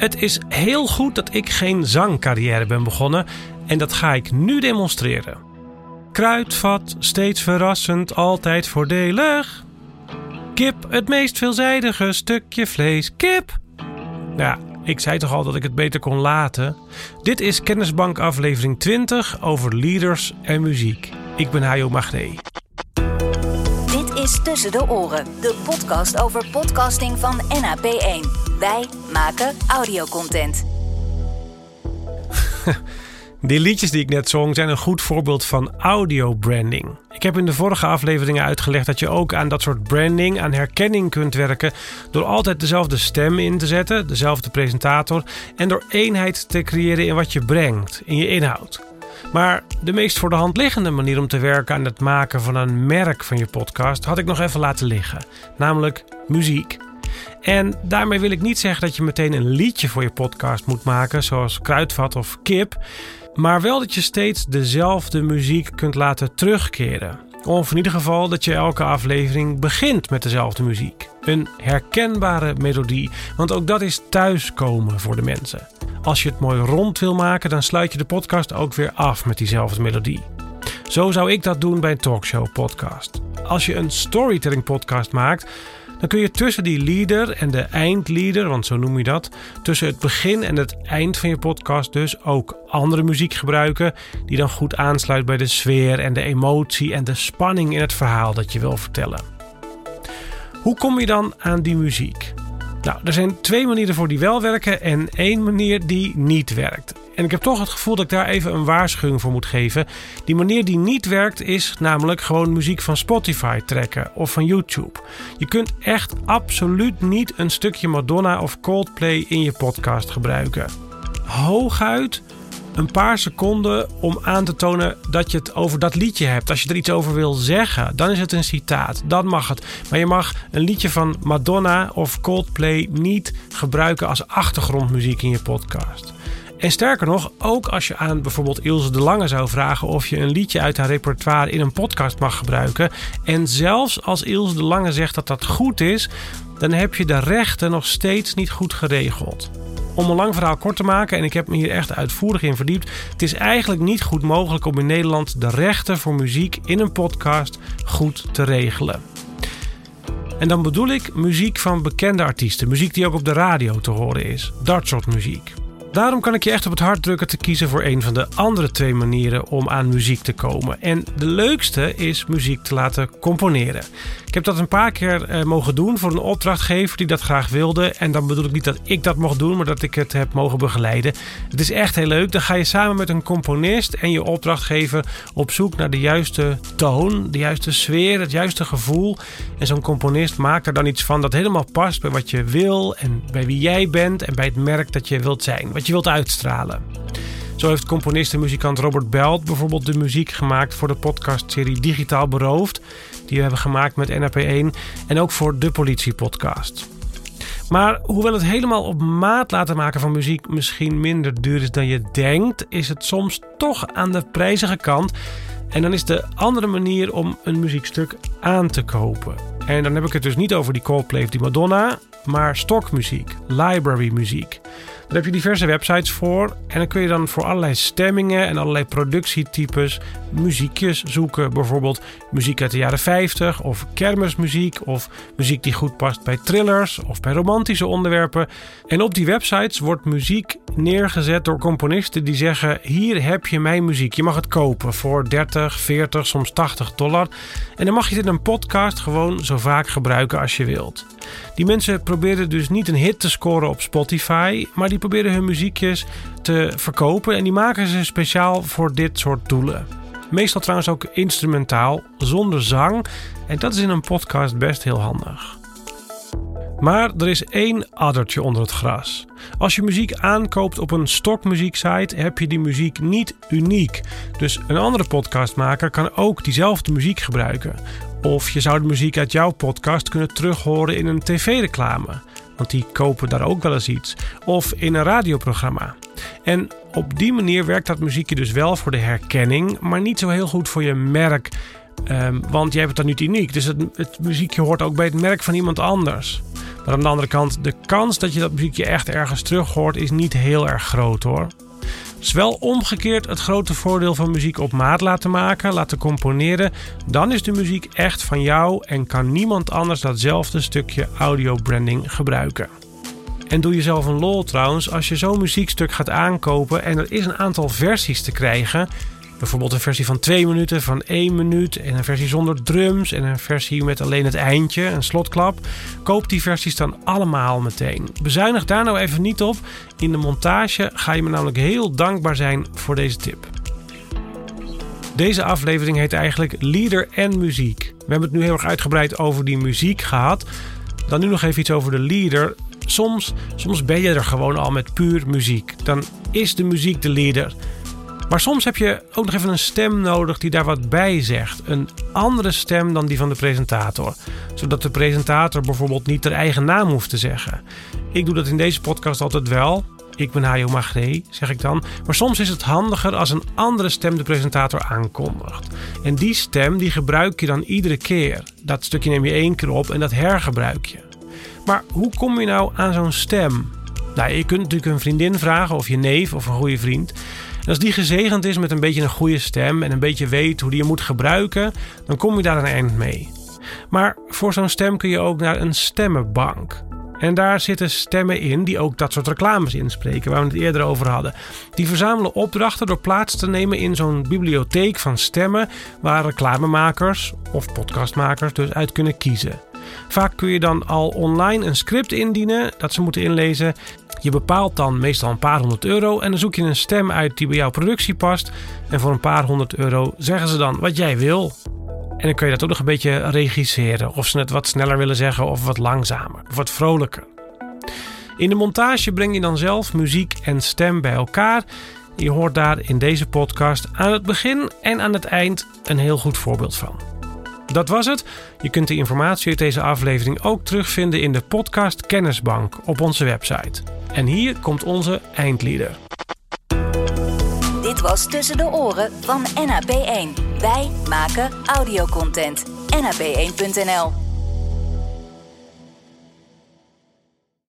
Het is heel goed dat ik geen zangcarrière ben begonnen en dat ga ik nu demonstreren. Kruidvat, steeds verrassend, altijd voordelig. Kip, het meest veelzijdige stukje vlees. Kip! Ja, ik zei toch al dat ik het beter kon laten. Dit is Kennisbank aflevering 20 over leaders en muziek. Ik ben Hajo Magné. Dit is Tussen de Oren, de podcast over podcasting van NAP1. Wij maken audiocontent. Die liedjes die ik net zong zijn een goed voorbeeld van audio branding. Ik heb in de vorige afleveringen uitgelegd dat je ook aan dat soort branding, aan herkenning kunt werken door altijd dezelfde stem in te zetten, dezelfde presentator en door eenheid te creëren in wat je brengt, in je inhoud. Maar de meest voor de hand liggende manier om te werken aan het maken van een merk van je podcast had ik nog even laten liggen, namelijk muziek. En daarmee wil ik niet zeggen dat je meteen een liedje voor je podcast moet maken, zoals Kruidvat of Kip. Maar wel dat je steeds dezelfde muziek kunt laten terugkeren. Of in ieder geval dat je elke aflevering begint met dezelfde muziek. Een herkenbare melodie, want ook dat is thuiskomen voor de mensen. Als je het mooi rond wil maken, dan sluit je de podcast ook weer af met diezelfde melodie. Zo zou ik dat doen bij een talkshow podcast. Als je een storytelling podcast maakt, dan kun je tussen die leader en de eindleader, want zo noem je dat, tussen het begin en het eind van je podcast dus ook andere muziek gebruiken die dan goed aansluit bij de sfeer en de emotie en de spanning in het verhaal dat je wil vertellen. Hoe kom je dan aan die muziek? Nou, er zijn twee manieren voor die wel werken en één manier die niet werkt. En ik heb toch het gevoel dat ik daar even een waarschuwing voor moet geven. Die manier die niet werkt is namelijk gewoon muziek van Spotify trekken of van YouTube. Je kunt echt absoluut niet een stukje Madonna of Coldplay in je podcast gebruiken. Hooguit een paar seconden om aan te tonen dat je het over dat liedje hebt. Als je er iets over wil zeggen, dan is het een citaat. Dan mag het. Maar je mag een liedje van Madonna of Coldplay niet gebruiken als achtergrondmuziek in je podcast. En sterker nog, ook als je aan bijvoorbeeld Ilse de Lange zou vragen of je een liedje uit haar repertoire in een podcast mag gebruiken. En zelfs als Ilse de Lange zegt dat dat goed is, dan heb je de rechten nog steeds niet goed geregeld. Om een lang verhaal kort te maken, en ik heb me hier echt uitvoerig in verdiept. Het is eigenlijk niet goed mogelijk om in Nederland de rechten voor muziek in een podcast goed te regelen. En dan bedoel ik muziek van bekende artiesten, muziek die ook op de radio te horen is. Dat soort muziek. Daarom kan ik je echt op het hart drukken te kiezen voor een van de andere twee manieren om aan muziek te komen. En de leukste is muziek te laten componeren. Ik heb dat een paar keer eh, mogen doen voor een opdrachtgever die dat graag wilde. En dan bedoel ik niet dat ik dat mocht doen, maar dat ik het heb mogen begeleiden. Het is echt heel leuk. Dan ga je samen met een componist en je opdrachtgever op zoek naar de juiste toon, de juiste sfeer, het juiste gevoel. En zo'n componist maakt er dan iets van dat helemaal past bij wat je wil en bij wie jij bent en bij het merk dat je wilt zijn, je wilt uitstralen. Zo heeft componist en muzikant Robert Belt bijvoorbeeld de muziek gemaakt voor de podcastserie Digitaal Beroofd, die we hebben gemaakt met NAP1 en ook voor de Politie Podcast. Maar hoewel het helemaal op maat laten maken van muziek misschien minder duur is dan je denkt, is het soms toch aan de prijzige kant. En dan is de andere manier om een muziekstuk aan te kopen. En dan heb ik het dus niet over die Coldplay of die Madonna, maar stokmuziek, library muziek. Daar heb je diverse websites voor. En dan kun je dan voor allerlei stemmingen en allerlei productietypes muziekjes zoeken. Bijvoorbeeld muziek uit de jaren 50 of kermismuziek of muziek die goed past bij thrillers of bij romantische onderwerpen. En op die websites wordt muziek neergezet door componisten die zeggen: Hier heb je mijn muziek. Je mag het kopen voor 30, 40, soms 80 dollar. En dan mag je het in een podcast gewoon zo vaak gebruiken als je wilt. Die mensen proberen dus niet een hit te scoren op Spotify, maar die proberen hun muziekjes te verkopen en die maken ze speciaal voor dit soort doelen. Meestal trouwens ook instrumentaal, zonder zang. En dat is in een podcast best heel handig. Maar er is één addertje onder het gras. Als je muziek aankoopt op een stokmuzieksite, heb je die muziek niet uniek. Dus een andere podcastmaker kan ook diezelfde muziek gebruiken. Of je zou de muziek uit jouw podcast kunnen terughoren in een tv-reclame. Want die kopen daar ook wel eens iets. Of in een radioprogramma. En op die manier werkt dat muziekje dus wel voor de herkenning, maar niet zo heel goed voor je merk. Um, want jij het dan niet uniek. Dus het, het muziekje hoort ook bij het merk van iemand anders. Maar aan de andere kant, de kans dat je dat muziekje echt ergens terug hoort is niet heel erg groot hoor. Het wel omgekeerd het grote voordeel van muziek op maat laten maken, laten componeren. Dan is de muziek echt van jou en kan niemand anders datzelfde stukje audio branding gebruiken. En doe jezelf een lol trouwens, als je zo'n muziekstuk gaat aankopen en er is een aantal versies te krijgen. Bijvoorbeeld een versie van 2 minuten, van 1 minuut en een versie zonder drums en een versie met alleen het eindje, een slotklap. Koop die versies dan allemaal meteen. Bezuinig daar nou even niet op. In de montage ga je me namelijk heel dankbaar zijn voor deze tip. Deze aflevering heet eigenlijk Leader en muziek. We hebben het nu heel erg uitgebreid over die muziek gehad. Dan nu nog even iets over de leader. Soms, soms ben je er gewoon al met puur muziek. Dan is de muziek de leader. Maar soms heb je ook nog even een stem nodig die daar wat bij zegt. Een andere stem dan die van de presentator. Zodat de presentator bijvoorbeeld niet haar eigen naam hoeft te zeggen. Ik doe dat in deze podcast altijd wel. Ik ben Hajo Magree, zeg ik dan. Maar soms is het handiger als een andere stem de presentator aankondigt. En die stem die gebruik je dan iedere keer. Dat stukje neem je één keer op en dat hergebruik je. Maar hoe kom je nou aan zo'n stem? Nou, je kunt natuurlijk een vriendin vragen of je neef of een goede vriend. Als die gezegend is met een beetje een goede stem en een beetje weet hoe die je moet gebruiken, dan kom je daar een eind mee. Maar voor zo'n stem kun je ook naar een stemmenbank. En daar zitten stemmen in die ook dat soort reclames inspreken, waar we het eerder over hadden. Die verzamelen opdrachten door plaats te nemen in zo'n bibliotheek van stemmen, waar reclamemakers of podcastmakers dus uit kunnen kiezen. Vaak kun je dan al online een script indienen dat ze moeten inlezen. Je bepaalt dan meestal een paar honderd euro en dan zoek je een stem uit die bij jouw productie past. En voor een paar honderd euro zeggen ze dan wat jij wil. En dan kun je dat ook nog een beetje regisseren. Of ze het wat sneller willen zeggen of wat langzamer. Of wat vrolijker. In de montage breng je dan zelf muziek en stem bij elkaar. Je hoort daar in deze podcast aan het begin en aan het eind een heel goed voorbeeld van. Dat was het. Je kunt de informatie uit deze aflevering ook terugvinden in de podcast Kennisbank op onze website. En hier komt onze eindlieder. Dit was Tussen de Oren van NAP1. Wij maken audiocontent. NAP1.nl